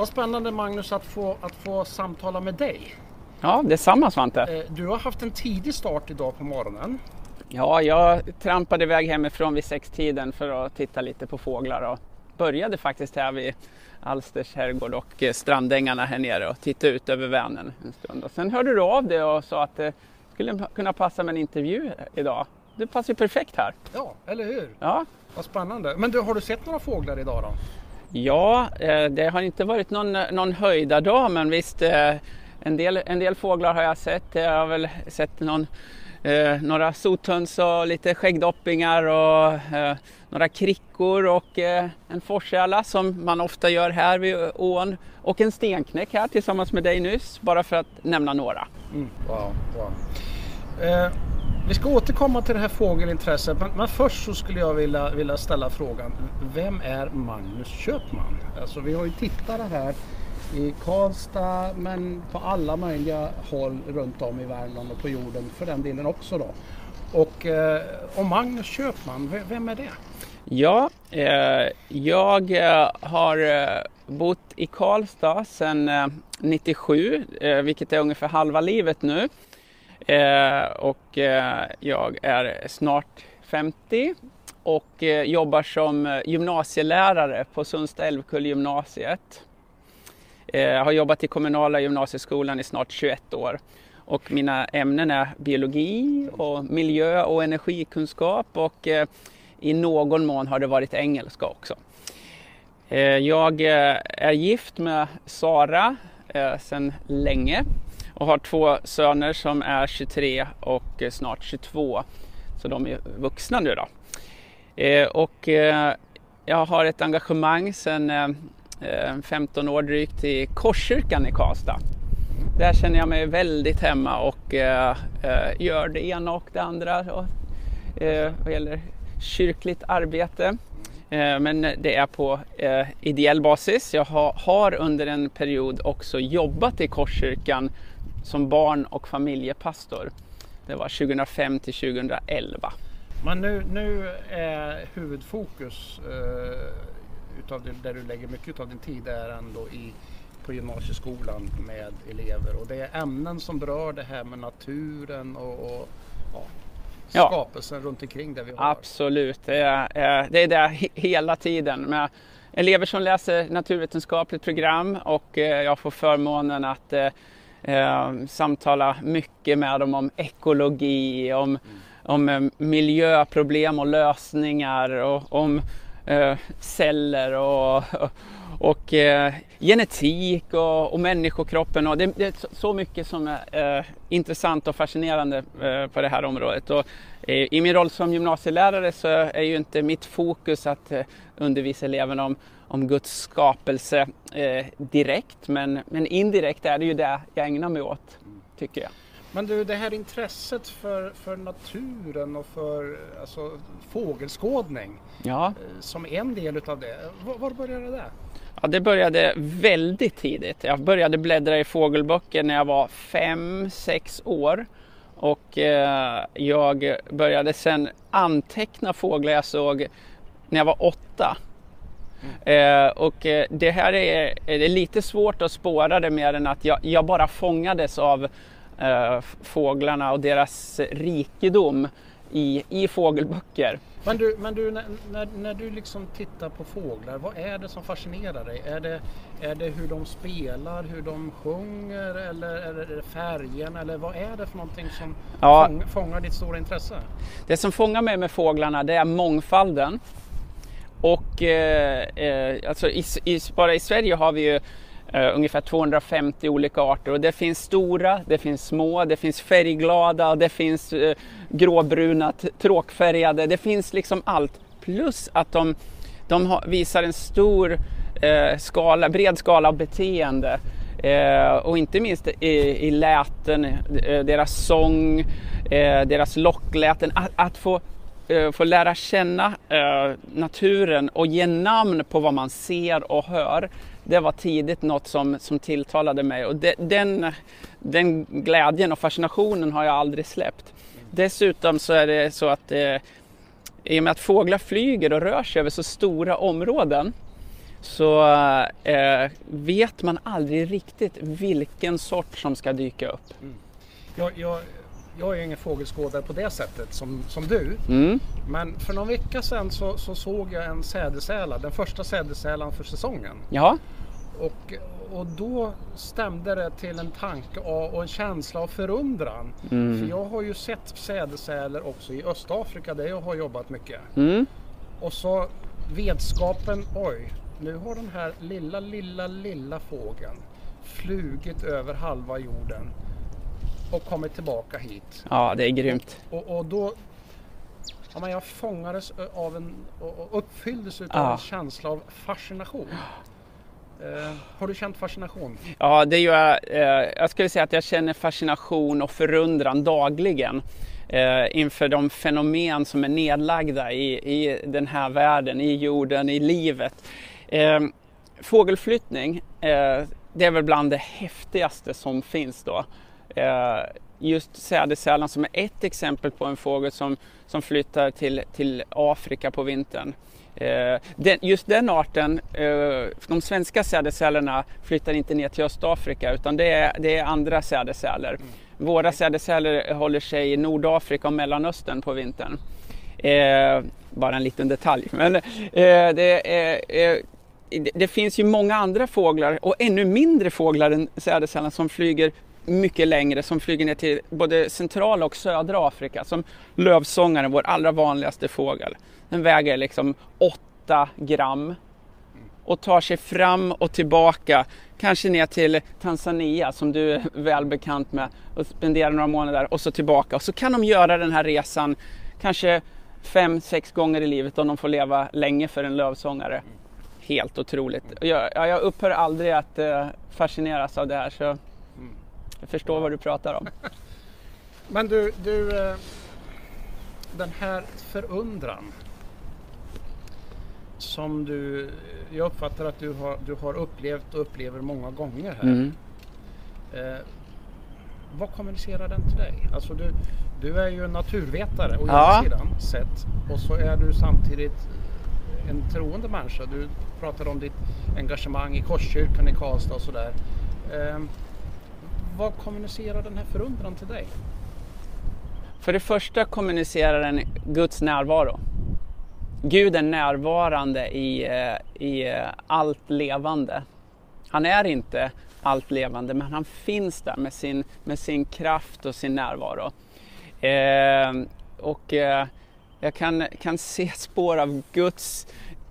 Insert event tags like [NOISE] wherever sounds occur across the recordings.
Vad spännande Magnus att få, att få samtala med dig. Ja, detsamma Svante. Eh, du har haft en tidig start idag på morgonen. Ja, jag trampade iväg hemifrån vid sextiden för att titta lite på fåglar och började faktiskt här vid Alsters herrgård och eh, strandängarna här nere och tittade ut över Vänern en stund. Och sen hörde du av dig och sa att det skulle kunna passa med en intervju idag. Det passar ju perfekt här. Ja, eller hur? Ja, Vad spännande. Men du, har du sett några fåglar idag då? Ja eh, det har inte varit någon, någon höjdardag men visst eh, en del, en del fåglar har jag sett. Jag har väl sett någon, eh, några sothöns och lite skäggdoppingar och eh, några krickor och eh, en forsäla som man ofta gör här vid ån och en stenknäck här tillsammans med dig nyss bara för att nämna några. Mm. Wow, wow. Eh, vi ska återkomma till det här fågelintresset men, men först så skulle jag vilja, vilja ställa frågan Vem är Magnus Köpman? Alltså vi har ju tittare här i Karlstad men på alla möjliga håll runt om i Värmland och på jorden för den delen också då. Och, eh, och Magnus Köpman, vem är det? Ja, eh, jag eh, har eh, bott i Karlstad sedan eh, 97, eh, vilket är ungefär halva livet nu. Eh, och eh, jag är snart 50 och eh, jobbar som gymnasielärare på Sundsta Älvkull gymnasiet. Jag har jobbat i kommunala gymnasieskolan i snart 21 år och mina ämnen är biologi och miljö och energikunskap och i någon mån har det varit engelska också. Jag är gift med Sara sedan länge och har två söner som är 23 och eh, snart 22. Så de är vuxna nu då. Eh, och eh, jag har ett engagemang sedan 15 år drygt i Korskyrkan i Karlstad. Där känner jag mig väldigt hemma och gör det ena och det andra vad gäller kyrkligt arbete. Men det är på ideell basis. Jag har under en period också jobbat i Korskyrkan som barn och familjepastor. Det var 2005 till 2011. Men nu, nu är huvudfokus eh, utav det, där du lägger mycket av din tid är ändå i, på gymnasieskolan med elever och det är ämnen som berör det här med naturen och, och ja, Ja. skapelsen runt omkring det vi har. Absolut, det är, eh, det är det he- hela tiden. Med elever som läser naturvetenskapligt program och eh, jag får förmånen att eh, samtala mycket med dem om ekologi, om, om eh, miljöproblem och lösningar och om eh, celler och, och, och eh, genetik och, och människokroppen. Och det, det är så- så mycket som är eh, intressant och fascinerande eh, på det här området. Och, eh, I min roll som gymnasielärare så är ju inte mitt fokus att eh, undervisa eleverna om, om Guds skapelse eh, direkt, men, men indirekt är det ju det jag ägnar mig åt, tycker jag. Men du, det här intresset för, för naturen och för alltså, fågelskådning Ja. eh, som en del utav det. Var, var började det? Ja, det började väldigt tidigt. Jag började bläddra i fågelböcker när jag var fem, sex år. Och eh, jag började sen anteckna fåglar jag såg när jag var åtta. Eh, och eh, det här är, är lite svårt att spåra det mer än att jag, jag bara fångades av eh, fåglarna och deras rikedom i, i fågelböcker. Men du, men du när, när, när du liksom tittar på fåglar, vad är det som fascinerar dig? Är det, är det hur de spelar, hur de sjunger eller är det färgen eller vad är det för någonting som Ja. fång, fångar ditt stora intresse? Det som fångar mig med fåglarna det är mångfalden. Och eh, eh, alltså i, i, bara i Sverige har vi ju eh, ungefär 250 olika arter och det finns stora, det finns små, det finns färgglada, det finns eh, gråbruna, tråkfärgade, det finns liksom allt. Plus att de, de har, visar en stor eh, skala, bred skala av beteende. Eh, och inte minst i, i läten, eh, deras sång, eh, deras lockläten. Att, att få, Eh, få lära känna eh, naturen och ge namn på vad man ser och hör. Det var tidigt något som, som tilltalade mig och de, den, den glädjen och fascinationen har jag aldrig släppt. Dessutom så är det så att eh, i och med att fåglar flyger och rör sig över så stora områden så eh, vet man aldrig riktigt vilken sort som ska dyka upp. Mm. Jag, jag, jag är ingen fågelskådare på det sättet som, som du. Mm. Men för någon vecka sedan så, så såg jag en sädesärla, den första sädesärlan för säsongen. Ja. Och, och då stämde det till en tanke och en känsla av förundran. Mm. För jag har ju sett sädesärlor också i Östafrika där jag har jobbat mycket. Mm. Och så vetskapen, oj, nu har den här lilla, lilla, lilla fågeln flugit över halva jorden och kommit tillbaka hit. Ja, det är grymt. Och, och, då ja, men jag fångades av en och uppfylldes av ja. en känsla av fascination. Eh, har du känt fascination? Ja, det gör jag. Eh, jag skulle säga att jag känner fascination och förundran dagligen eh, inför de fenomen som är nedlagda i, i den här världen, i jorden, i livet. Eh, fågelflyttning, eh, det är väl bland det häftigaste som finns då. Eh, just sädesärlan som är ett exempel på en fågel som, som flyttar till, till Afrika på vintern. Eh, den, just den arten, eh, de svenska sädesärlorna flyttar inte ner till Östafrika utan det är, det är andra sädesärlor. Mm. Våra sädesärlor håller sig i Nordafrika och Mellanöstern på vintern. Eh, bara en liten detalj. Men, eh, det, eh, det, det, finns ju många andra fåglar och ännu mindre fåglar än sädesärlan som flyger mycket längre som flyger ner till både centrala och södra Afrika som lövsångaren, vår allra vanligaste fågel. Den väger liksom 8 gram och tar sig fram och tillbaka, kanske ner till Tanzania som du är väl bekant med och spenderar några månader och så tillbaka. Och så kan de göra den här resan kanske fem, sex gånger i livet om de får leva länge för en lövsångare. Helt otroligt. Jag, jag upphör aldrig att eh, fascineras av det här så jag förstår vad du pratar om. [LAUGHS] Men du, du eh, den här förundran som du, jag uppfattar att du har, du har upplevt och upplever många gånger här. Mm. Eh, vad kommunicerar den till dig? Alltså du, du är ju en naturvetare å ja. ena sidan sett och så är du samtidigt en troende människa. Du pratar om ditt engagemang i Korskyrkan i Karlstad och sådär. Eh, vad kommunicerar den här förundran till dig? För det första kommunicerar den Guds närvaro. Gud är närvarande i, eh, i eh, allt levande. Han är inte allt levande men han finns där med sin, med sin kraft och sin närvaro. Eh, och eh, jag kan, kan se spår av Guds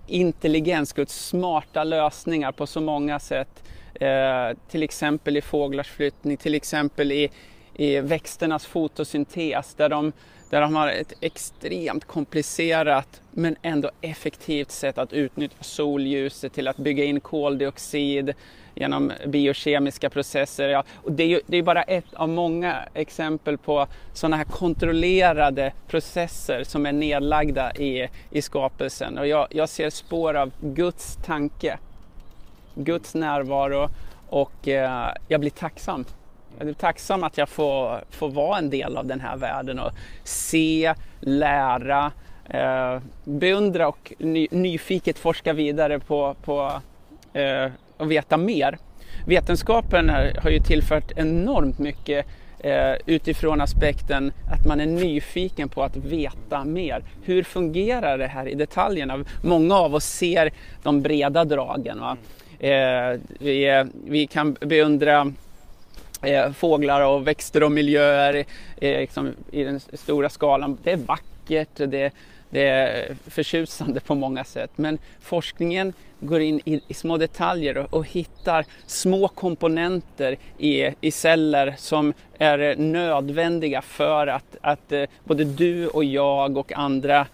intelligens, Guds smarta lösningar på så många sätt. Eh, till exempel i fåglars flyttning, till exempel i, i växternas fotosyntes där de, där de har ett extremt komplicerat men ändå effektivt sätt att utnyttja solljuset till att bygga in koldioxid genom biokemiska processer. Ja, och det är ju det är bara ett av många exempel på sådana här kontrollerade processer som är nedlagda i, i skapelsen. Och jag, jag ser spår av Guds tanke Guds närvaro och eh, jag blir tacksam. Jag är tacksam att jag får, får vara en del av den här världen och se, lära, eh, beundra och ny, nyfiket forska vidare på, på eh, och veta mer. Vetenskapen har ju tillfört enormt mycket eh, utifrån aspekten att man är nyfiken på att veta mer. Hur fungerar det här i detaljerna? Många av oss ser de breda dragen. Va? Eh, vi, eh, vi kan beundra eh, fåglar och växter och miljöer eh, liksom, i den stora skalan. Det är vackert, det, det är förtjusande på många sätt. Men forskningen går in i, i små detaljer och, och, hittar små komponenter i, i celler som är nödvändiga för att, att eh, både du och jag och andra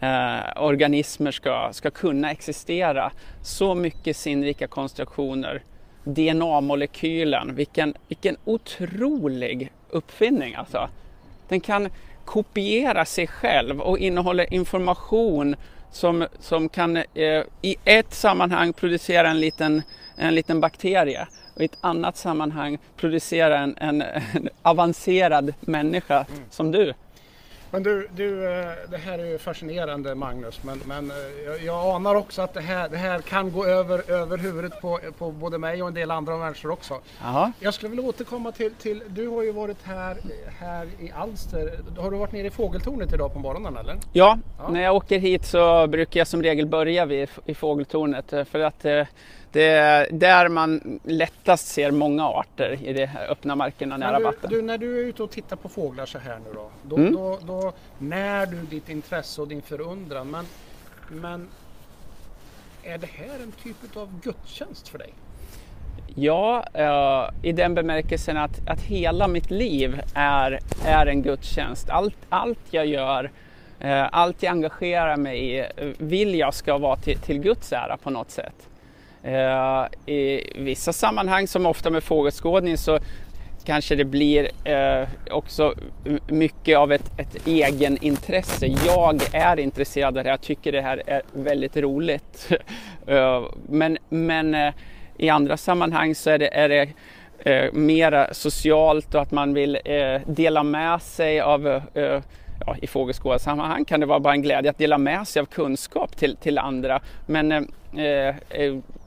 eh, organismer ska, ska kunna existera. Så mycket sinnrika konstruktioner. DNA-molekylen, vilken, vilken otrolig uppfinning alltså. Den kan kopiera sig själv och innehåller information som, som kan eh, i ett sammanhang producera en liten, en liten bakterie och i ett annat sammanhang producera en, en, en avancerad människa mm. som du. Men du, du, det här är ju fascinerande Magnus, men, men jag, jag anar också att det här, det här kan gå över, över huvudet på, på både mig och en del andra människor också. Aha. Jag skulle vilja återkomma till, till, du har ju varit här, här i Alster. Har du varit nere i fågeltornet idag på morgonen eller? Ja, ja. när jag åker hit så brukar jag som regel börja vid, i fågeltornet för att det är där man lättast ser många arter i de öppna markerna nära du, vatten. Du, när du är ute och tittar på fåglar så här nu då, då, mm. då, då när du ditt intresse och din förundran. Men, men är det här en typ av gudstjänst för dig? Ja, uh, i den bemärkelsen att, att hela mitt liv är, är en gudstjänst. Allt, allt jag gör, uh, allt jag engagerar mig i vill jag ska vara till, till Guds ära på något sätt. Eh, I vissa sammanhang, som ofta med fågelskådning, så kanske det blir eh, också mycket av ett, ett egenintresse. Jag är intresserad av det här, jag tycker det här är väldigt roligt. [LAUGHS] Eh, men men eh, i andra sammanhang så är det, är det eh, mera socialt och att man vill dela med sig av Ja, i fågelskådarsammanhang kan det vara bara en glädje att dela med sig av kunskap till, till andra. Men eh,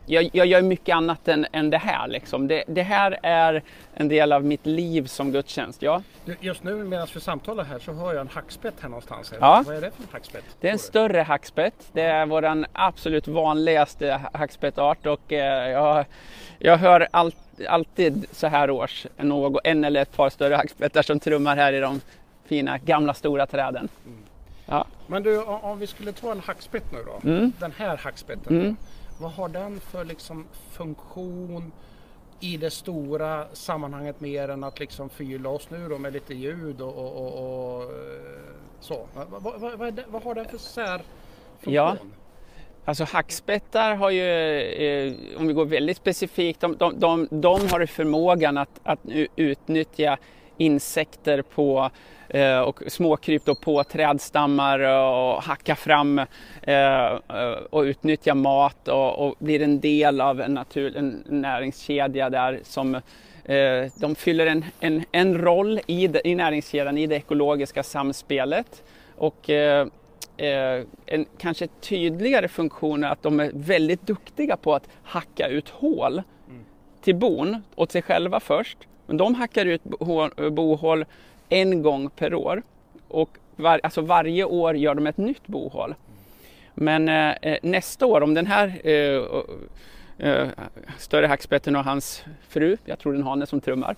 jag, jag, gör mycket annat än, än det här. Liksom. Det, det, här är en del av mitt liv som gudstjänst. Ja. Just nu medan vi samtalar här så har jag en hackspett här någonstans. Ja. Vad är det för en hackspett? Det är en större hackspett. Det är vår absolut vanligaste hackspettart och eh, jag, jag hör all, alltid så här års någon, en eller ett par större hackspettar som trummar här i de fina gamla stora träden. Mm. Ja. Men du, om vi skulle ta en hackspett nu då. Mm. Den här hackspetten. Mm. Vad har den för liksom funktion i det stora sammanhanget mer än att liksom fylla oss nu då med lite ljud och, och, och, och eh, så? Vad, vad, vad, det, vad, har den för särfunktion? Ja. Alltså hackspettar har ju, eh, om vi går väldigt specifikt, de, de, de, de har förmågan att, att utnyttja insekter på eh, och småkryp då på trädstammar och hacka fram eh, och utnyttja mat och, blir en del av en, natur, en näringskedja där som eh, de fyller en, en, en roll i, i näringskedjan, i det ekologiska samspelet. Och en kanske tydligare funktion är att de är väldigt duktiga på att hacka ut hål mm. till bon åt sig själva först. Men de hackar ut eh, bohål en gång per år. Och var, alltså varje år gör de ett nytt bohål. Men eh, eh nästa år, om den här eh, eh, större hackspetten och hans fru, jag tror den hane som trummar,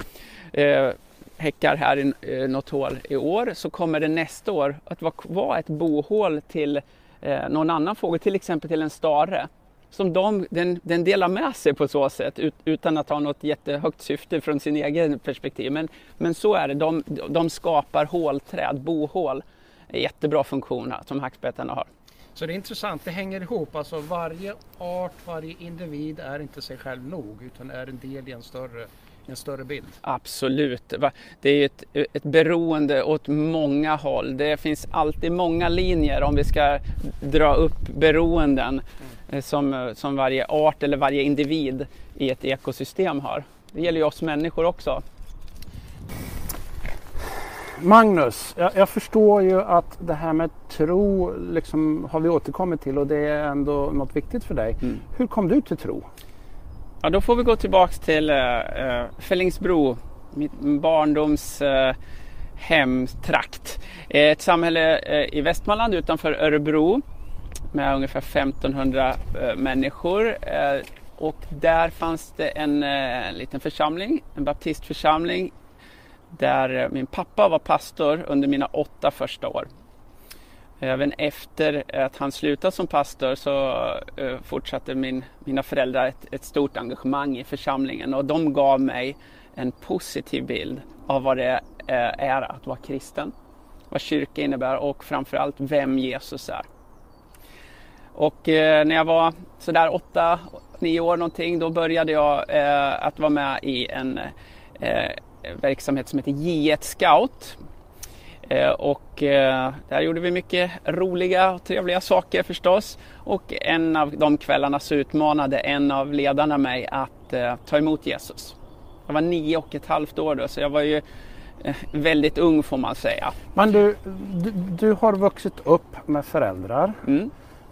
eh, häckar här i eh, något hål i år så kommer det nästa år att vara, vara ett bohål till eh, någon annan fågel, till exempel till en stare som de, den, den delar med sig på så sätt ut, utan att ha något jättehögt syfte från sin egen perspektiv. Men, men så är det, de, de skapar hålträd, bohål. Jättebra funktion som hackspettarna har. Så det är intressant, det hänger ihop. Alltså varje art, varje individ är inte sig själv nog utan är en del i en större en större bild? Absolut. Det är ett, ett beroende åt många håll. Det finns alltid många linjer om vi ska dra upp beroenden mm. som, som varje art eller varje individ i ett ekosystem har. Det gäller ju oss människor också. Magnus, jag, jag, förstår ju att det här med tro liksom, har vi återkommit till och det är ändå något viktigt för dig. Mm. Hur kom du till tro? Ja, då får vi gå tillbaks till eh, eh Fällingsbro, mitt barndoms eh, hemtrakt. Eh, ett samhälle eh, i Västmanland utanför Örebro med ungefär 1500 eh, människor. Eh, och där fanns det en liten församling, en baptistförsamling där min pappa var pastor under mina åtta första år. Även efter att han slutade som pastor så eh, fortsatte min, mina föräldrar ett, ett, stort engagemang i församlingen och de gav mig en positiv bild av vad det eh, är att vara kristen, vad kyrka innebär och framförallt vem Jesus är. Och eh, när jag var sådär åtta, nio år någonting då började jag att vara med i en verksamhet som heter J1 Scout och eh, där gjorde vi mycket roliga och trevliga saker förstås. Och en av de kvällarna så utmanade en av ledarna mig att eh, ta emot Jesus. Jag var nio och ett halvt år då så jag var ju eh, väldigt ung får man säga. Men du, du, du har vuxit upp med föräldrar Mm.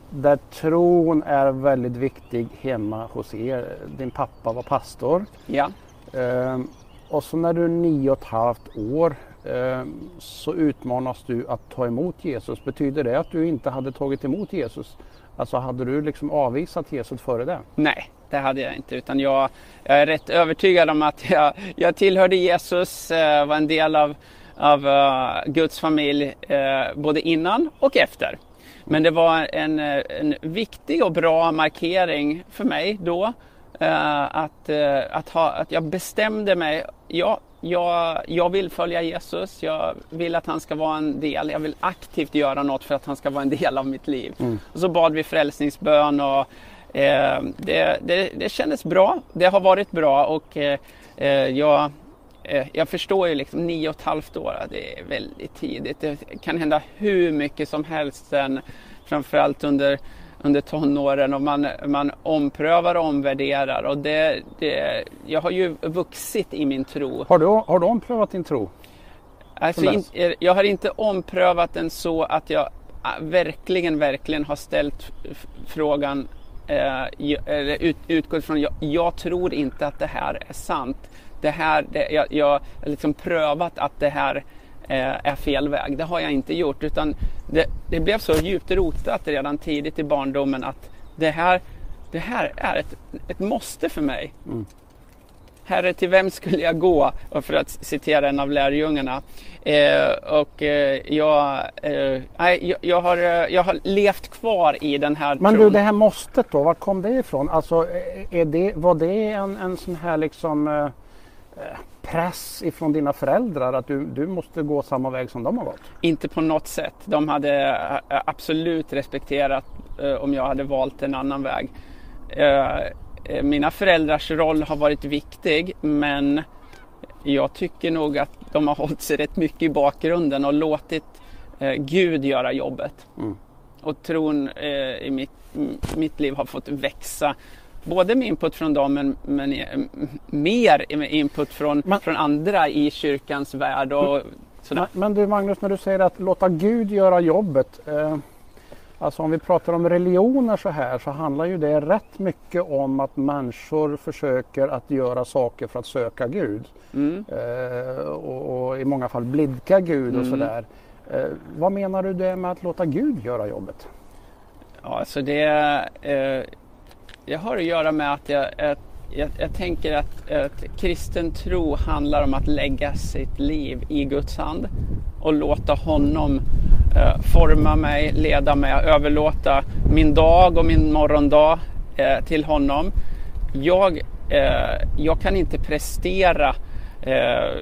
där tron är väldigt viktig hemma hos er. Din pappa var pastor. Ja. Ehm, och så när du är nio och ett halvt år Ehm, så utmanas du att ta emot Jesus. Betyder det att du inte hade tagit emot Jesus? Alltså hade du liksom avvisat Jesus före det? Nej, det hade jag inte. Utan jag, jag är rätt övertygad om att jag, jag tillhörde Jesus, eh, var en del av, av eh, Guds familj eh, både innan och efter. Men det var en, en viktig och bra markering för mig då att, att, ha, att jag bestämde mig. Ja, jag, jag vill följa Jesus. Jag vill att han ska vara en del. Jag vill aktivt göra något för att han ska vara en del av mitt liv. Och så bad vi frälsningsbön och eh, det, det, det kändes bra. Det har varit bra och eh, eh, jag, eh, jag förstår ju liksom nio och ett halvt år. Det är väldigt tidigt. Det kan hända hur mycket som helst sen. Framförallt under under tonåren och man, man omprövar och omvärderar. Och det, det, jag har ju vuxit i min tro. Har du, har du omprövat din tro? Alltså, in, eh, jag har inte omprövat den så att jag ah, verkligen, verkligen har ställt frågan eh, ut, utgått från jag, jag tror inte att det här är sant. Det här, det, jag, har liksom prövat att det här är fel väg. Det har jag inte gjort utan det, det blev så djupt rotat redan tidigt i barndomen att det här, det här är ett, ett måste för mig. Herre, till vem skulle jag gå? Och för att citera en av lärjungarna. Eh, och eh, jag, eh, jag, jag, har, eh, jag har levt kvar i den här Men tron. du, det här måstet då, var kom det ifrån? Alltså, eh, är det, var det en, en sån här liksom eh, eh, press ifrån dina föräldrar att du, du måste gå samma väg som de har gått? Inte på något sätt. De hade eh, absolut respekterat eh, om jag hade valt en annan väg. Eh, eh, mina föräldrars roll har varit viktig men jag tycker nog att de har hållit sig rätt mycket i bakgrunden och låtit eh, Gud göra jobbet. Mm. Och tron eh, i mitt, mitt liv har fått växa. Både med input från dem men, men mer med input från, Men- från andra i kyrkans värld. Och sådär. Men, men du Magnus, när du säger att låta Gud göra jobbet. Eh, alltså om vi pratar om religioner så här så handlar ju det rätt mycket om att människor försöker att göra saker för att söka Gud. Mm. Eh, och, och i många fall blidka Gud och Mm. sådär. Eh, vad menar du det med att låta Gud göra jobbet? Ja, alltså det, eh, det har att göra med att jag, att jag, jag tänker att, att kristen tro handlar om att lägga sitt liv i Guds hand och låta honom eh, forma mig, leda mig, överlåta min dag och min morgondag eh, till honom. Jag, eh, jag kan inte prestera eh,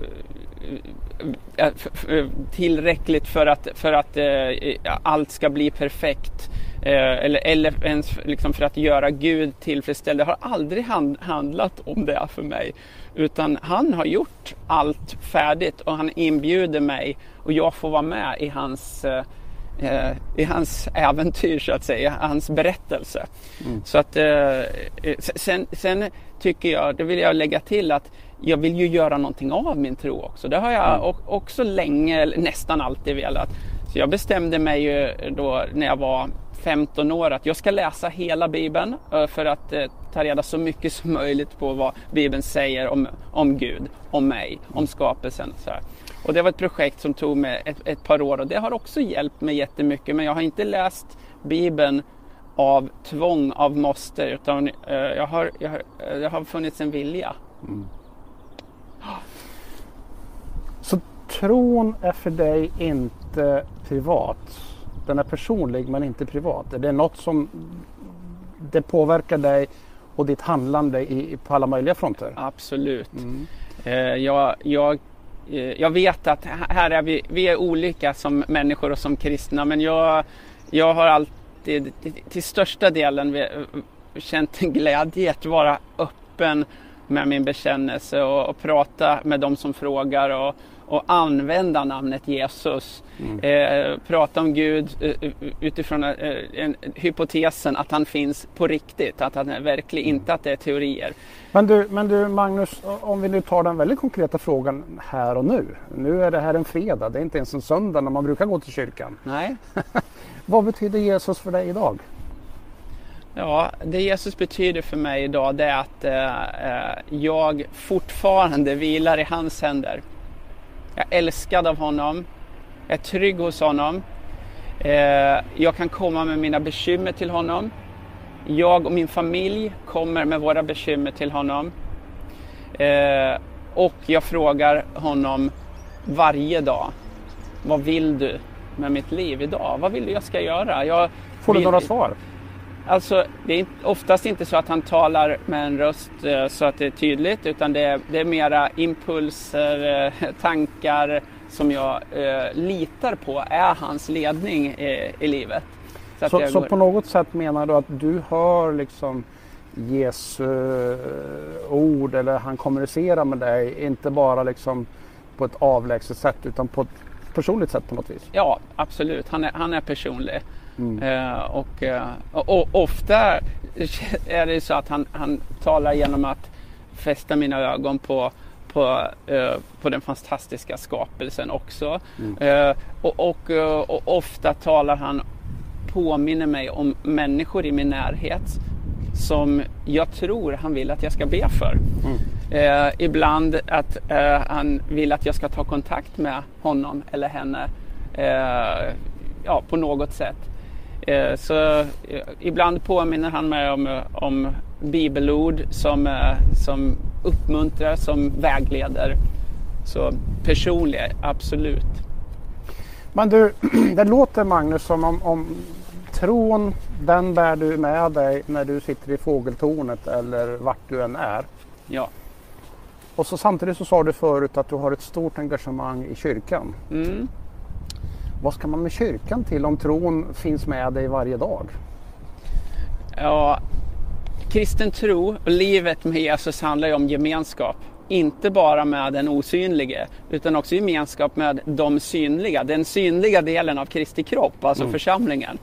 eh tillräckligt för att, för att eh, allt ska bli perfekt. Eh, eller, eller ens liksom för att göra Gud tillfredsställd. Det har aldrig hand, handlat om det för mig. Utan han har gjort allt färdigt och han inbjuder mig och jag får vara med i hans eh, eh, i hans äventyr så att säga, hans berättelse. Så att eh, eh, sen, sen tycker jag, det vill jag lägga till att jag vill ju göra någonting av min tro också. Det har jag o- också länge, nästan alltid velat. Så jag bestämde mig ju då när jag var 15 år att jag ska läsa hela Bibeln eh, för att eh, ta reda så mycket som möjligt på vad Bibeln säger om, om Gud, om mig, om skapelsen. Så här. Och det var ett projekt som tog mig ett, ett par år och det har också hjälpt mig jättemycket. Men jag har inte läst Bibeln av tvång, av måste, utan eh, jag har, jag har, det har funnits en vilja. Så tron är för dig inte privat. Den är personlig men inte privat. Det är något som det påverkar dig och ditt handlande i, på alla möjliga fronter. Absolut. Eh, jag, jag, eh, jag vet att här är vi, vi är olika som människor och som kristna men jag, jag har alltid till, största delen vi- känt en glädje att vara öppen med min bekännelse och, och prata med de som frågar och, och använda namnet Jesus. Mm. Eh, prata om Gud eh, utifrån eh, en, hypotesen att han finns på riktigt, att han är verklig, inte att det är teorier. Men du, men du Magnus, om vi nu tar den väldigt konkreta frågan här och nu. Nu är det här en fredag, det är inte ens en söndag när man brukar gå till kyrkan. Nej. [LAUGHS] Vad betyder Jesus för dig idag? Ja, det Jesus betyder för mig idag det är att eh, jag fortfarande vilar i hans händer. Jag är älskad av honom. Jag är trygg hos honom. Eh, jag kan komma med mina bekymmer till honom. Jag och min familj kommer med våra bekymmer till honom. Eh, och jag frågar honom varje dag. Vad vill du med mitt liv idag? Vad vill du jag ska göra? Jag Får du vill... några svar? Alltså, det är oftast inte så att han talar med en röst eh, så att det är tydligt utan det är, det är mera impulser, eh, tankar som jag eh, litar på är hans ledning i, i livet. Så, så, så, på något sätt menar du att du hör liksom Jesu ord eller han kommunicerar med dig, inte bara liksom på ett avlägset sätt utan på ett personligt sätt på något vis? Ja, absolut. Han är, han är personlig. Mm. Eh, och, eh, och, och, ofta [LAUGHS] är det så att han, han talar genom att fästa mina ögon på på, eh, på den fantastiska skapelsen också. Mm. Eh, och, och, eh, och, ofta talar han, påminner mig om människor i min närhet som jag tror han vill att jag ska be för. Mm. Eh, ibland att han vill att jag ska ta kontakt med honom eller henne ja, på något sätt. Eh, så eh, ibland påminner han mig om, om bibelord som, eh, som uppmuntrar, som vägleder. Så personlig, absolut. Men du, [CLEARS THROAT] det låter Magnus som om, om tron, den bär du med dig när du sitter i fågeltornet eller vart du än är. Ja. Och så samtidigt så sa du förut att du har ett stort engagemang i kyrkan. Mm. Vad ska man med kyrkan till om tron finns med dig varje dag? Ja, kristen tro och livet med Jesus handlar ju om gemenskap. Inte bara med den osynlige utan också gemenskap med de synliga. Den synliga delen av Kristi kropp, alltså mm. församlingen.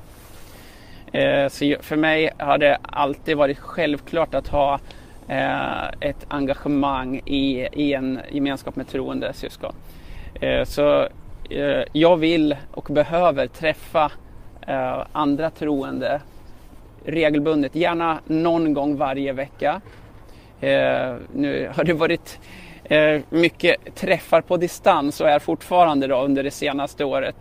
Eh, så för mig har det alltid varit självklart att ha eh, ett engagemang i, i en gemenskap med troende syskon. Eh, så jag vill och behöver träffa eh, andra troende regelbundet, gärna någon gång varje vecka. Eh, nu har det varit mycket träffar på distans och är fortfarande då under det senaste året.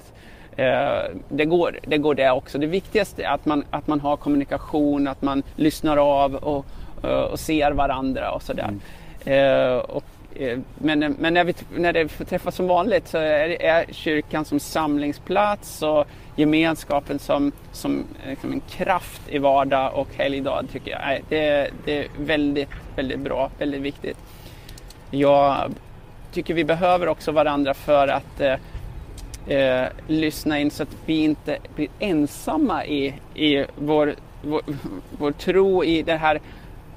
Det går, det går det också. Det viktigaste är att man, att man har kommunikation, att man lyssnar av och, och ser varandra och sådär. Mm. Och Eh, Eh, men, eh, men när, vi, när det får träffas som vanligt så är, är kyrkan som samlingsplats och gemenskapen som, som eh, liksom en kraft i vardag och helgdag tycker jag. Det, det är väldigt, väldigt bra, väldigt viktigt. Jag tycker vi behöver också varandra för att eh, eh, lyssna in så att vi inte blir ensamma i, i vår, vår, vår tro i det här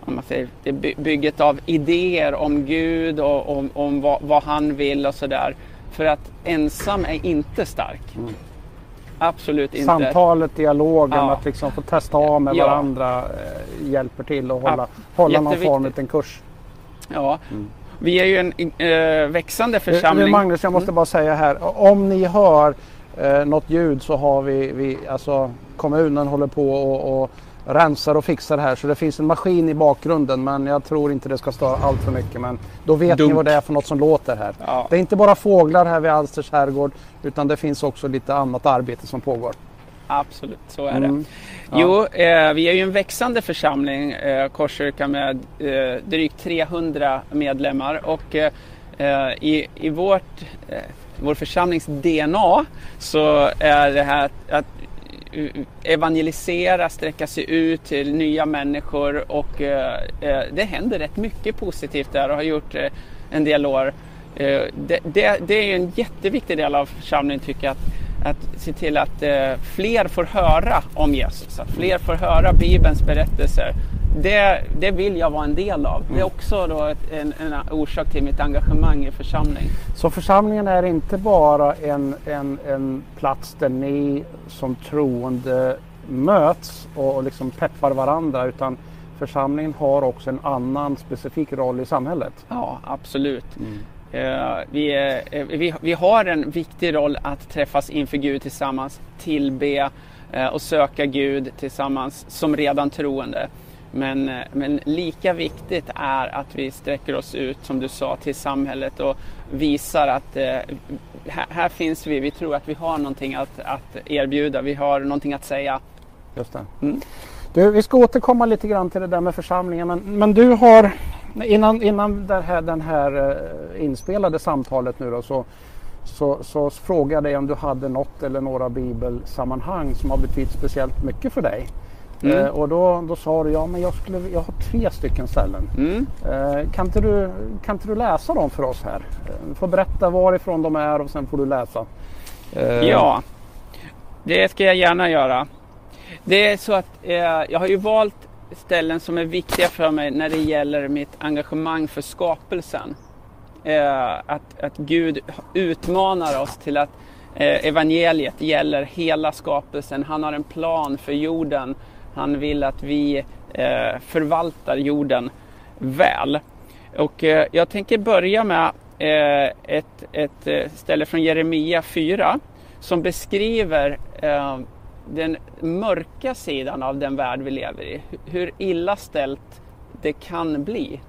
om man säger, det bygget av idéer om Gud och om, om vad, vad, han vill och sådär. För att ensam är inte stark. Mm. Absolut inte. Samtalet, dialogen, ja. att liksom få testa av med ja. varandra eh, hjälper till att hålla, hålla någon form av en kurs. Ja. Mm. Vi är ju en äh, växande församling. Du, Magnus, jag måste mm. bara säga här. Om ni hör eh, något ljud så har vi, vi alltså kommunen håller på och, och rensar och fixar det här så det finns en maskin i bakgrunden men jag tror inte det ska störa allt för mycket. Men då vet Dumt. ni vad det är för något som låter här. Ja. Det är inte bara fåglar här vid Alsters herrgård utan det finns också lite annat arbete som pågår. Absolut, så är mm. det. Ja. Jo, eh, vi är ju en växande församling, eh, Korskyrkan med eh, drygt 300 medlemmar och eh, i, i vårt, eh, vår församlings DNA så är det här att Eh, evangelisera, sträcka sig ut till nya människor och eh, eh, det händer rätt mycket positivt där och har gjort en del år. Det, det, det, är en jätteviktig del av församlingen tycker jag att, att se till att fler får höra om Jesus, att fler får höra Bibelns berättelser det, det vill jag vara en del av. Det är också då ett, en, en orsak till mitt engagemang i församling. Så församlingen är inte bara en, en, en plats där ni som troende möts och, liksom peppar varandra utan församlingen har också en annan specifik roll i samhället. Ja, absolut. Eh, vi, är- eh, vi, vi har en viktig roll att träffas inför Gud tillsammans, tillbe eh, och söka Gud tillsammans som redan troende. Men, eh, men lika viktigt är att vi sträcker oss ut, som du sa, till samhället och visar att eh, här, här finns vi. Vi tror att vi har någonting att, att erbjuda. Vi har någonting att säga. Just det. Mm. Du, vi ska återkomma lite grann till det där med församlingen men, men du har innan, innan det här, den här eh, inspelade samtalet nu då så, så, så frågade jag om du hade något eller några bibelsammanhang som har betytt speciellt mycket för dig. Mm. Eh, och då, då sa du ja men jag, skulle, jag har tre stycken ställen. Mm. Eh, kan, inte du, kan inte du läsa dem för oss här? Eh, Du får berätta varifrån de är och sen får du läsa. Eh, Ja, det ska jag gärna göra. Det är så att eh, jag har ju valt ställen som är viktiga för mig när det gäller mitt engagemang för skapelsen. Eh, att, att Gud utmanar oss till att evangeliet gäller hela skapelsen. Han har en plan för jorden. Han vill att vi eh, förvaltar jorden väl. Och eh, jag tänker börja med eh, ett, ett ställe från Jeremia 4 som beskriver den mörka sidan av den värld vi lever i. Hu- Hur illa ställt det kan bli.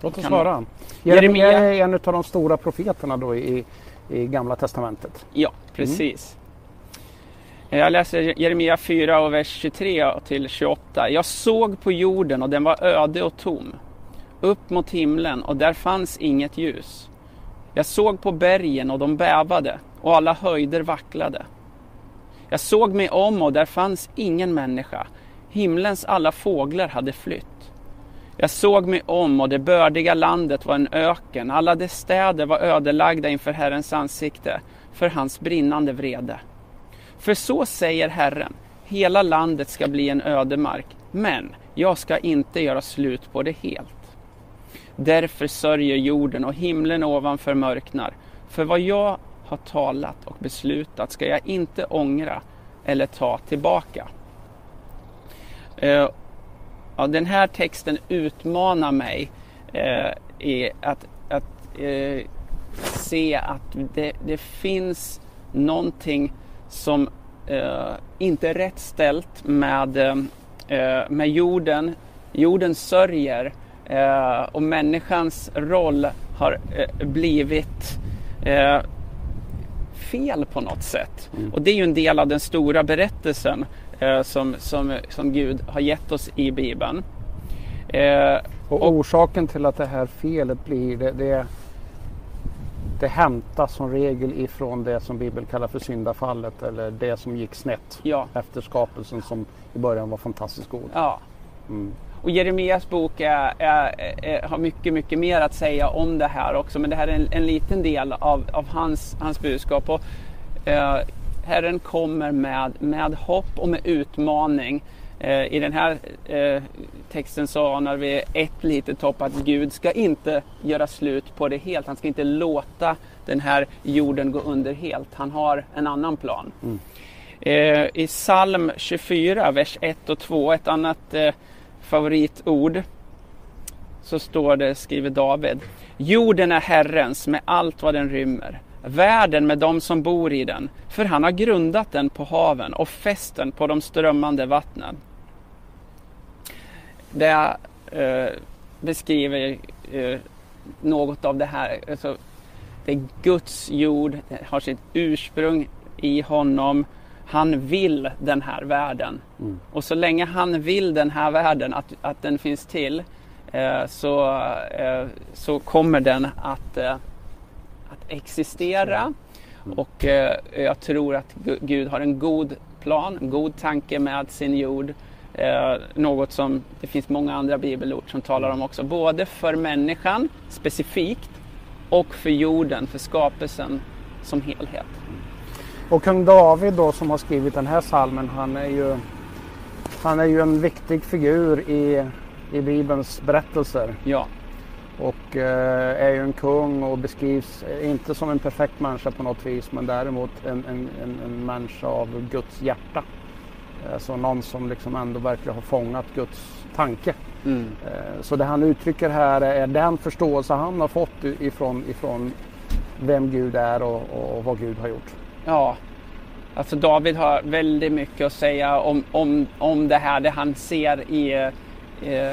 Låt oss höra. Jeremia är en av de stora profeterna då i, i Gamla Testamentet. Ja, precis. Jag läser Jeremia 4 och vers 23 till 28. Jag såg på jorden och den var öde och tom. Upp mot himlen och där fanns inget ljus. Jag såg på bergen och de bävade och alla höjder vacklade. Jag såg mig om och där fanns ingen människa. Himlens alla fåglar hade flytt. Jag såg mig om och det bördiga landet var en öken. Alla dess städer var ödelagda inför Herrens ansikte, för hans brinnande vrede. För så säger Herren, hela landet ska bli en ödemark, men jag ska inte göra slut på det helt. Därför sörjer jorden och himlen ovanför mörknar. För vad jag har talat och beslutat ska jag inte ångra eller ta tillbaka. Eh, ja, den här texten utmanar mig eh, i att, att eh, se att det, det finns någonting som eh, inte är rätt ställt med, eh, med jorden. Jorden sörjer eh, och människans roll har eh, blivit eh, fel på något sätt. Och det är ju en del av den stora berättelsen eh, som, som, som Gud har gett oss i Bibeln. Och, orsaken till att det här felet blir det, det, det hämtas som regel ifrån det som Bibeln kallar för syndafallet eller det som gick snett ja, efter skapelsen som i början var fantastiskt god. ja. Mm. Och Jeremias bok är, är, är, har mycket, mycket mer att säga om det här också. Men det här är en, en liten del av, av hans, hans budskap. Och, eh, Herren kommer med, med hopp och med utmaning. Eh, I den här eh, texten så anar vi ett litet hopp att Gud ska inte göra slut på det helt. Han ska inte låta den här jorden gå under helt. Han har en annan plan. Eh, I psalm 24, vers 1 och 2, ett annat favoritord, så står det, skriver David, Jorden är Herrens med allt vad den rymmer, världen med dem som bor i den, för han har grundat den på haven och fäst den på de strömmande vattnen. Det eh, beskriver eh, något av det här. Alltså, det är Guds jord, har sitt ursprung i honom. Han vill den här världen. Mm. Och så länge han vill den här världen, att, att den finns till, eh, så, eh, så kommer den att, eh, att existera. Och eh, jag tror att Gu- Gud har en god plan, en god tanke med sin jord. Eh, något som det finns många andra bibelord som talar om också. Både för människan specifikt och för jorden, för skapelsen som helhet. Och kung David då som har skrivit den här salmen han är ju han är ju en viktig figur i, i Bibelns berättelser. Ja. Och eh, är ju en kung och beskrivs inte som en perfekt människa på något vis men däremot en, en, en, en människa av Guds hjärta. Alltså någon som liksom ändå verkligen har fångat Guds tanke. Mm. Eh, så det han uttrycker här är den förståelse han har fått ifrån, ifrån vem Gud är och, och vad Gud har gjort. Ja, alltså David har väldigt mycket att säga om, om, om det här, det han ser i eh,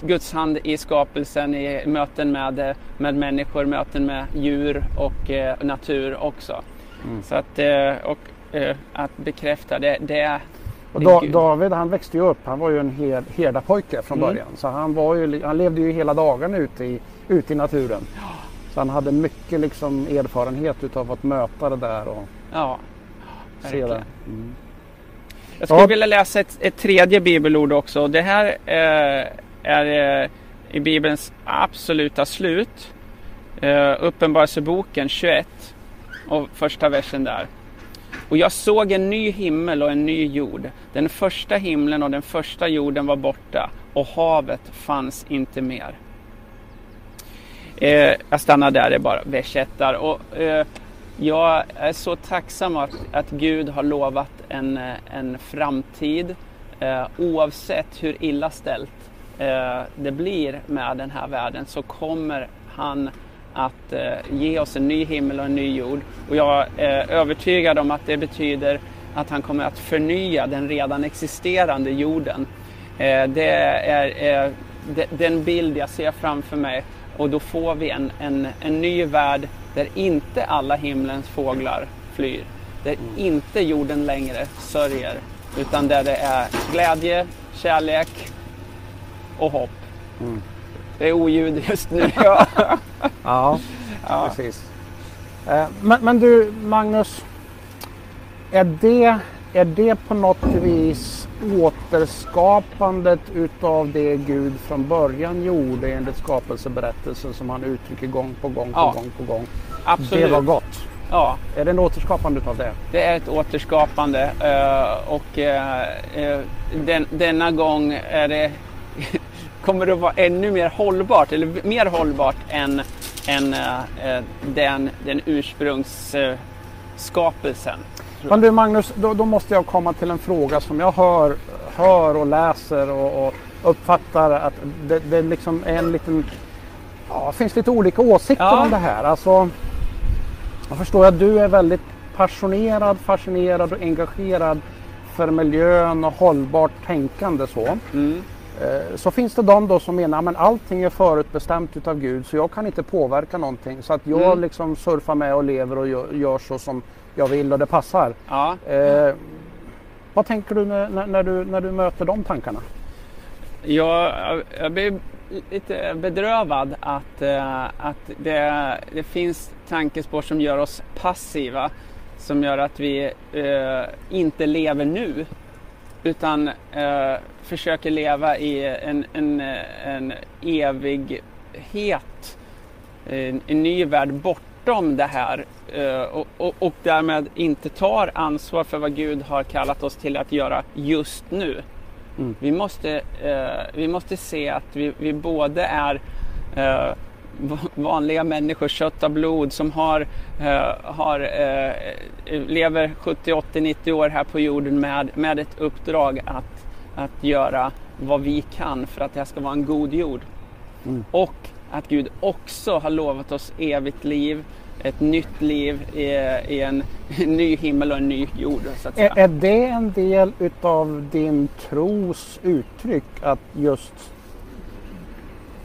Guds hand i skapelsen, i möten med, med människor, möten med djur och eh, natur också. Mm. Så att, och, att bekräfta det, det och da, David han växte ju upp, han var ju en her, herdapojke från mm. början. Så han, var ju, han levde ju hela dagen ute i, ute i naturen. Så han hade mycket liksom erfarenhet utav att möta det där och ja, se det. Mm. Jag skulle ja. vilja läsa ett, ett, tredje bibelord också. Det här eh, är eh, i Bibelns absoluta slut. Eh, Uppenbarelseboken 21 och första versen där. Och jag såg en ny himmel och en ny jord. Den första himlen och den första jorden var borta och havet fanns inte mer. Eh, jag stannar där, det är bara vers 1. Och, eh, jag är så tacksam att, att Gud har lovat en, eh, en framtid eh, oavsett hur illa ställt eh, det blir med den här världen så kommer han att eh, ge oss en ny himmel och en ny jord. Och jag är övertygad om att det betyder att han kommer att förnya den redan existerande jorden. Eh, det är eh, den bild jag ser framför mig och då får vi en, en, en ny värld där inte alla himlens fåglar flyr. Där mm. inte jorden längre sörjer utan där det är glädje, kärlek och hopp. Mm. Det är oljud just nu. [LAUGHS] ja, ja, precis. Eh, men, men, du Magnus, är det, är det på något vis återskapandet utav det Gud från början gjorde enligt skapelseberättelsen som han uttrycker gång på gång på ja, gång på gång? Absolut. Det var gott. Ja. Är det en återskapande utav det? Det är ett återskapande uh, och den, denna gång är det kommer det att vara ännu mer hållbart eller mer hållbart än, än uh, den, den ursprungsskapelsen. Men du Magnus, då, då, måste jag komma till en fråga som jag hör, hör och läser och, och uppfattar att det, det liksom är en liten... Ja, det finns lite olika åsikter ja. om det här. Alltså, jag förstår att du är väldigt passionerad, fascinerad och engagerad för miljön och hållbart tänkande så. Mm. Eh, så finns det de då som menar att allting är förutbestämt utav Gud så jag kan inte påverka någonting. Så att jag mm. liksom surfar med och lever och gör, gör, så som jag vill och det passar. Ja. Eh, vad tänker du när, när, du när du möter de tankarna? Jag, jag blir lite bedrövad att, äh, att det, det finns tankespår som gör oss passiva. Som gör att vi äh, inte lever nu utan äh, försöker leva i en, en, en evighet, en, en ny värld bortom det här och, och, och därmed inte tar ansvar för vad Gud har kallat oss till att göra just nu. Mm. Vi, måste, eh, vi måste se att vi, vi både är eh, vanliga människor, kött och blod som har, eh, har, eh, lever 70, 80, 90 år här på jorden med, med ett uppdrag att, att göra vad vi kan för att det här ska vara en god jord. Mm. Och att Gud också har lovat oss evigt liv, ett nytt liv i, i en, [LAUGHS] ny himmel och en ny jord. Är, är det en del utav din tros uttryck att just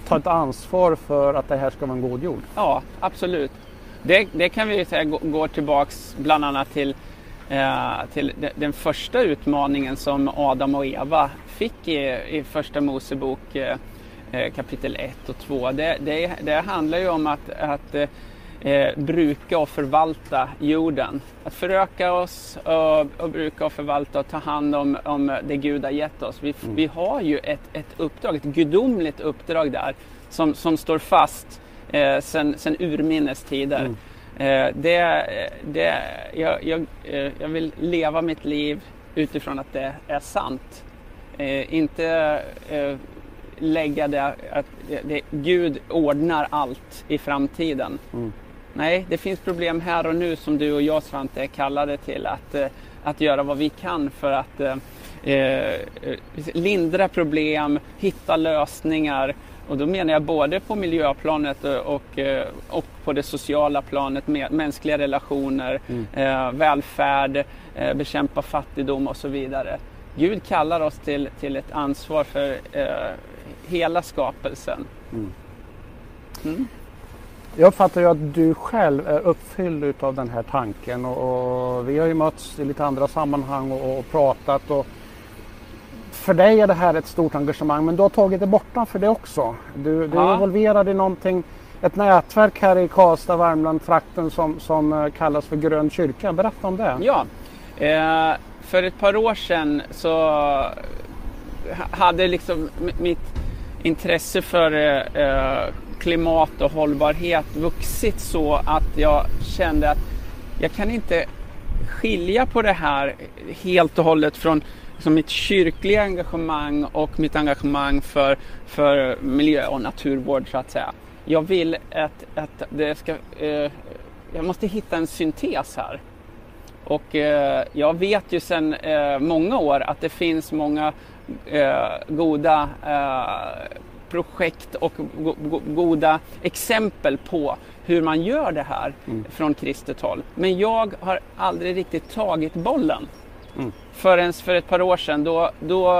ta ett ansvar för att det här ska vara en god jord? Ja, absolut. Det, det kan vi säga går tillbaks bland annat till, till den första utmaningen som Adam och Eva fick i, i första Mosebok eh, eh kapitel 1 och 2. Det, det, det handlar ju om att, att eh, eh, bruka och förvalta jorden. Att föröka oss och, och, bruka och förvalta och ta hand om, om det Gud har gett oss. Vi, mm. vi har ju ett, ett uppdrag, ett gudomligt uppdrag där som, som står fast eh, sen urminnes tider. Mm. Eh, det, det, jag, jag, eh, jag vill leva mitt liv utifrån att det är sant. Eh, inte lägga det att det, Gud ordnar allt i framtiden. Mm. Nej, det finns problem här och nu som du och jag Svante är kallade till att, att göra vad vi kan för att eh, lindra problem, hitta lösningar och då menar jag både på miljöplanet och, och på det sociala planet, mänskliga relationer, mm. eh, välfärd, eh, bekämpa fattigdom och så vidare. Gud kallar oss till, till ett ansvar för eh, hela skapelsen. Mm. Mm. Jag uppfattar ju att du själv är uppfylld av den här tanken och, och, vi har ju mötts i lite andra sammanhang och, och, pratat. Och för dig är det här ett stort engagemang men du har tagit det bortom för det också. Du, du är involverad i någonting, ett nätverk här i Karlstad, Värmland, trakten som, som eh, kallas för Grön kyrka. Berätta om det. Ja, eh, för ett par år sedan så hade liksom mitt intresse för eh, klimat och hållbarhet vuxit så att jag kände att jag kan inte skilja på det här helt och hållet från liksom mitt kyrkliga engagemang och mitt engagemang för, för miljö och naturvård så att säga. Jag vill att, att det ska... Eh, jag måste hitta en syntes här. Och eh, jag vet ju sedan eh, många år att det finns många eh, goda eh, projekt och go go goda exempel på hur man gör det här mm. från kristet håll. Men jag har aldrig riktigt tagit bollen. Mm. Förrän för ett par år sedan då, då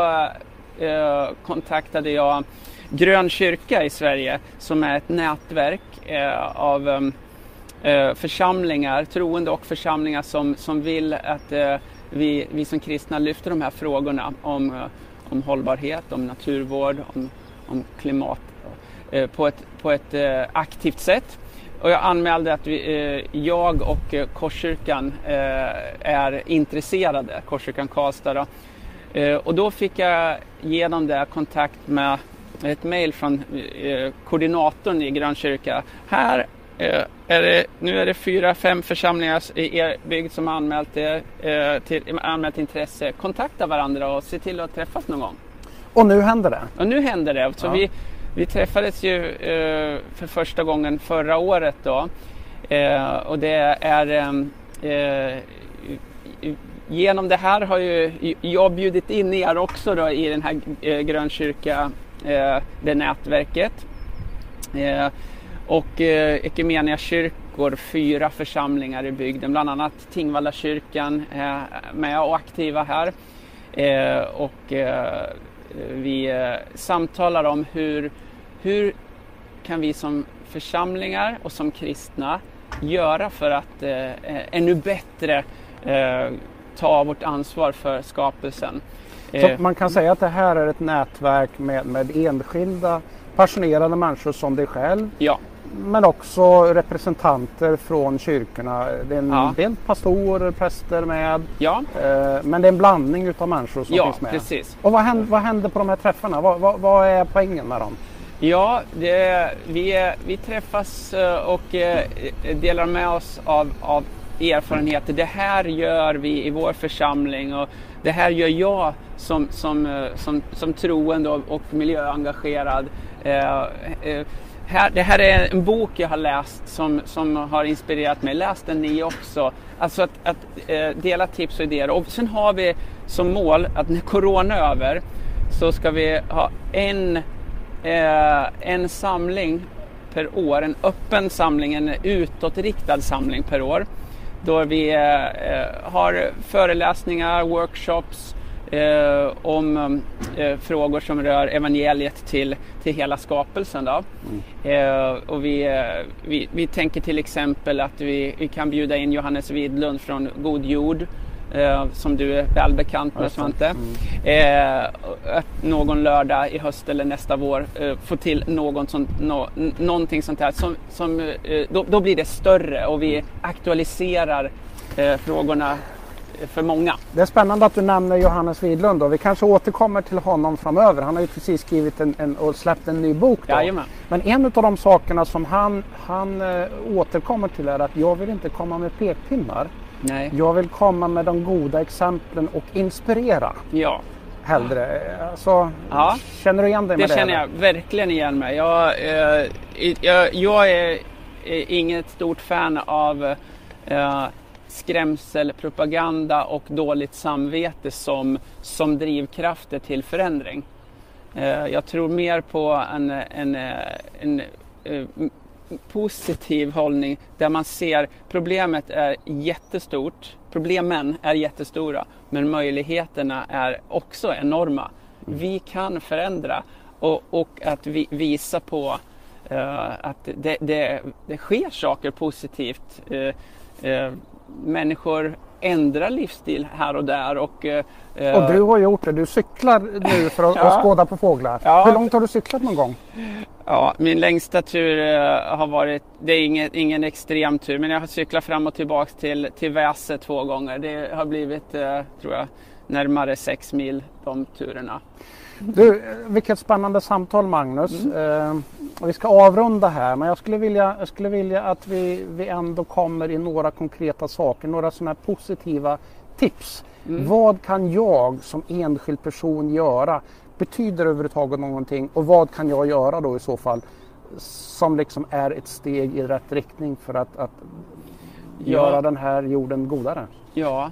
eh, kontaktade jag Grön kyrka i Sverige som är ett nätverk eh, av eh, eh, församlingar, troende och församlingar som, som vill att eh, vi, vi som kristna lyfter de här frågorna om, eh, om hållbarhet, om naturvård, om om klimat eh, på ett, på ett eh, aktivt sätt. Och jag anmälde att vi, eh, jag och Korskyrkan är intresserade, Korskyrkan Karlstad. Då. Och då fick jag genom det kontakt med ett mejl från koordinatorn i Grönkyrka. Här är det, nu är det fyra, fem församlingar i er bygd som har anmält, er, till, anmält intresse. Kontakta varandra och se till att träffas någon gång. Och nu händer det? Och nu händer det. Så ja. vi, vi träffades ju eh, för första gången förra året då. Eh, och det är ehm, eh, Genom det här har ju jag bjudit in er också då i den här eh, Grönkyrka, eh, det nätverket. Eh, och eh, Ekumenia kyrkor, fyra församlingar i bygden, bland annat Tingvalla kyrkan är eh, med och aktiva här. Eh, och eh, vi eh, samtalar om hur, hur kan vi som församlingar och som kristna göra för att eh, ännu bättre eh, ta vårt ansvar för skapelsen. Så eh, man kan säga att det här är ett nätverk med, med enskilda passionerade människor som dig själv. Ja men också representanter från kyrkorna. Det är en ja. del pastorer, präster med. Ja. Eh, men det är en blandning utav människor som ja, finns med. Precis. Och vad händer, vad händer på de här träffarna? Vad, vad, vad är poängen med dem? Ja, det, vi, vi träffas eh, och eh, delar med oss av, av erfarenheter. Det här gör vi i vår församling och det här gör jag som, som, som, som troende och miljöengagerad här, det här är en bok jag har läst som, som har inspirerat mig. Läs den ni också. Alltså att, att eh, dela tips och idéer. Och sen har vi som mål att när corona är över så ska vi ha en, eh, en samling per år, en öppen samling, en utåtriktad samling per år. Då vi eh, eh har föreläsningar, workshops, eh, om eh, frågor som rör evangeliet till, till hela skapelsen. Då. Mm. Eh, och vi, eh, vi, vi tänker till exempel att vi, vi kan bjuda in Johannes Widlund från God Jord Eh, som du är väl bekant med Svante. Mm. Eh, att någon lördag i höst eller nästa vår få till någon sånt, no, någonting sånt här. Som, som, då, då, blir det större och vi aktualiserar frågorna för många. Det är spännande att du nämner Johannes Widlund. Då. Vi kanske återkommer till honom framöver. Han har ju precis skrivit en, en och släppt en ny bok. Då. Men en av de sakerna som han, han äh, återkommer till är att jag vill inte komma med pekpinnar. Nej. Jag vill komma med de goda exemplen och inspirera Ja. hellre. Alltså, Ja. Känner du igen dig Det med det? känner eller? jag verkligen igen mig. Jag, eh, jag, jag är, är inget stort fan av eh, skrämselpropaganda och dåligt samvete som, som drivkrafter till förändring. Eh, jag tror mer på en, en, eh, en, en, positiv hållning där man ser problemet är jättestort. Problemen är jättestora men möjligheterna är också enorma. Vi kan förändra och, och att vi, visa på uh, att det, det, det sker saker positivt. Uh, uh, människor ändrar livsstil här och där och eh, Och du har gjort det. Du cyklar nu för att, Ja. skåda på fåglar. Ja. Hur långt har du cyklat någon gång? Ja, min längsta tur eh, har varit, det är ingen, ingen extrem tur, men jag har cyklat fram och tillbaks till, till Väse två gånger. Det har blivit, eh, tror jag, närmare sex mil de turerna. Du, eh, vilket spännande samtal Magnus. Mm. Eh, vi ska avrunda här men jag skulle vilja, jag skulle vilja att vi, vi ändå kommer i några konkreta saker, några sådana här positiva tips. Mm. Vad kan jag som enskild person göra? Betyder det överhuvudtaget någonting? Och vad kan jag göra då i så fall? Som liksom är ett steg i rätt riktning för att, att Ja. göra den här jorden godare. Ja,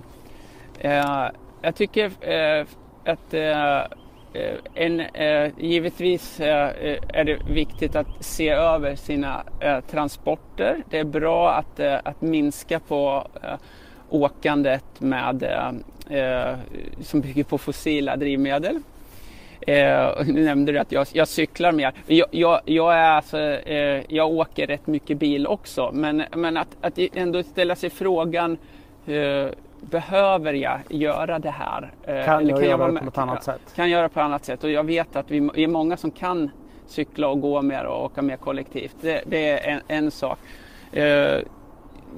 eh, jag tycker eh, att eh, Eh, en, eh, givetvis eh, eh, är det viktigt att se över sina eh, transporter. Det är bra att, eh, att minska på eh, åkandet med, eh, eh som bygger på fossila drivmedel. Eh, nu nämnde du att jag, jag cyklar mer. Jag, jag, jag, är alltså, eh, jag åker rätt mycket bil också men, men att, att ändå ställa sig frågan eh, Behöver jag göra det här? Eh, Kan eller jag göra vara det med- på något annat kan, sätt? Kan göra på annat sätt och jag vet att vi, vi är många som kan cykla och gå mer och åka mer kollektivt. Det, det är en, en sak. Eh, Det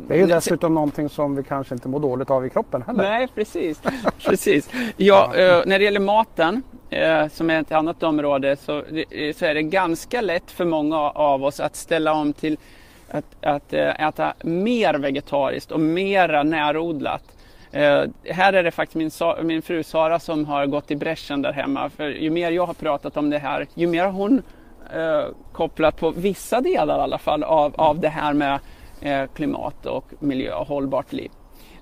är ju dessutom någonting som vi kanske inte mår dåligt av i kroppen heller. Nej, precis. [LAUGHS] precis. Ja, eh, när det gäller maten, som är ett annat område, så, så är det ganska lätt för många av oss att ställa om till att, att äta mer vegetariskt och mera närodlat. Eh, här är det faktiskt min, min fru Sara som har gått i bräschen där hemma. För ju mer jag har pratat om det här, ju mer har hon eh, kopplat på vissa delar i alla fall av, av det här med eh, klimat och miljö och hållbart liv.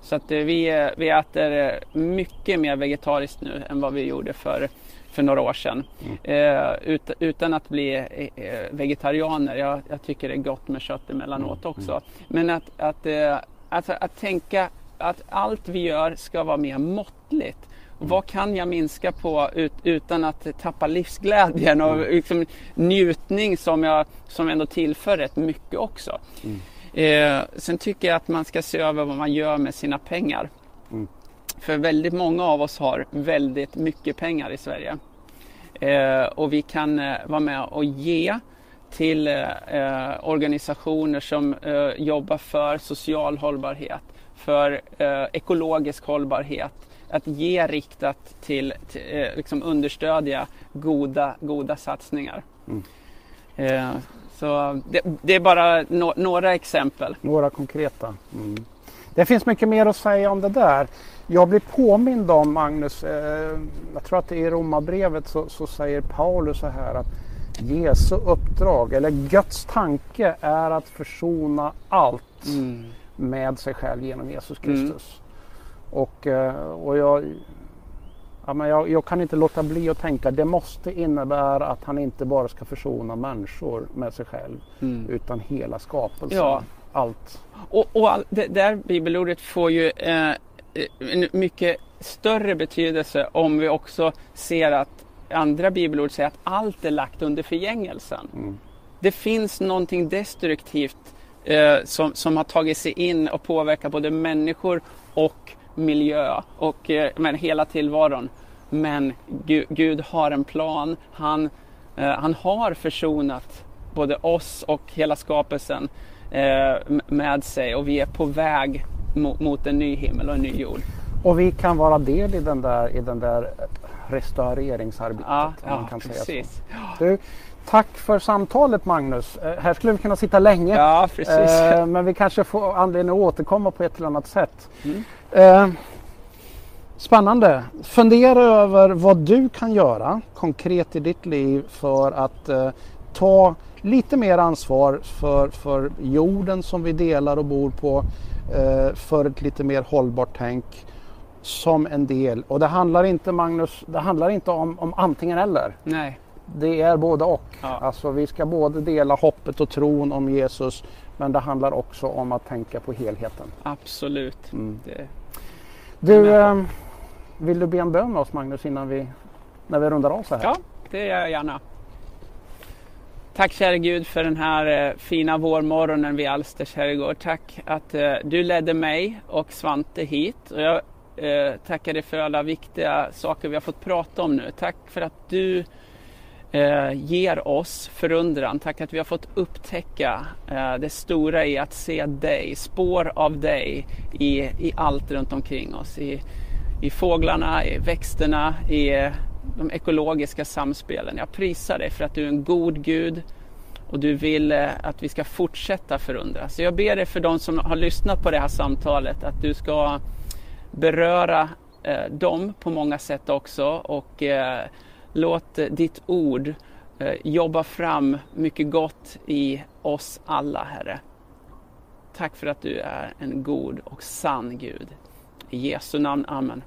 Så att eh, vi, eh, vi äter eh, mycket mer vegetariskt nu än vad vi gjorde för, för några år sedan. Eh, ut, utan att bli eh, eh, vegetarianer. Jag, jag tycker det är gott med kött emellanåt också. Men att, att, eh, alltså, att tänka att allt vi gör ska vara mer måttligt. Vad kan jag minska på ut, utan att tappa livsglädjen och liksom, njutning som jag som ändå tillför rätt mycket också. Eh, sen tycker jag att man ska se över vad man gör med sina pengar. För väldigt många av oss har väldigt mycket pengar i Sverige. Eh, och vi kan eh, vara med och ge till eh, eh, organisationer som eh, jobbar för social hållbarhet, för eh, ekologisk hållbarhet. Att ge riktat till, till eh, liksom understödja goda, goda satsningar. Eh, så det, det är bara no- några exempel. Några konkreta. Mm. Det finns mycket mer att säga om det där. Jag blir påmind om Magnus, eh, jag tror att det är i Romarbrevet så, så säger Paulus så här att Jesu uppdrag eller Guds tanke är att försona allt med sig själv genom Jesus Kristus. Och, eh, och jag, ja, men jag, jag kan inte låta bli att tänka det måste innebära att han inte bara ska försona människor med sig själv utan hela skapelsen. Ja. Allt. Och, och all, det där bibelordet får ju eh, en mycket större betydelse om vi också ser att andra bibelord säger att allt är lagt under förgängelsen. Det finns någonting destruktivt eh, som, som har tagit sig in och påverkat både människor och miljö och eh, men hela tillvaron. Men Gud, Gud har en plan. Han, eh, han har försonat både oss och hela skapelsen eh, med sig och vi är på väg mot, mot en ny himmel och en ny jord. Och vi kan vara del i den där, i den där restaureringsarbetet. Ja, om man ja kan säga så. precis. Du, tack för samtalet Magnus. Eh, här skulle vi kunna sitta länge. Ja, precis. Eh, men vi kanske får anledning att återkomma på ett eller annat sätt. Mm. Eh, spännande. Fundera över vad du kan göra konkret i ditt liv för att ta lite mer ansvar för, för jorden som vi delar och bor på. För ett lite mer hållbart tänk som en del. Och det handlar inte Magnus, det handlar inte om, om antingen eller. Nej. Det är både och. Ja. Alltså vi ska både dela hoppet och tron om Jesus men det handlar också om att tänka på helheten. Absolut. Mm. Det, Du, eh, vill du be en bön med oss Magnus innan vi, när vi rundar av så här? ja, det gör jag gärna. Tack käre Gud för den här eh, fina vårmorgonen vid Alsters herrgård. Tack att eh, du ledde mig och Svante hit. Och jag eh, tackar dig för alla viktiga saker vi har fått prata om nu. Tack för att du eh, ger oss förundran. Tack att vi har fått upptäcka eh, det stora i att se dig, spår av dig i, i allt runt omkring oss. I, I fåglarna, i växterna, i eh, de ekologiska samspelen. Jag prisar dig för att du är en god Gud och du vill eh, att vi ska fortsätta förundras. Så jag ber dig för de som har lyssnat på det här samtalet att du ska beröra eh, dem på många sätt också och eh, låt eh, ditt ord eh, jobba fram mycket gott i oss alla, Herre. Tack för att du är en god och sann Gud. I Jesu namn, Amen.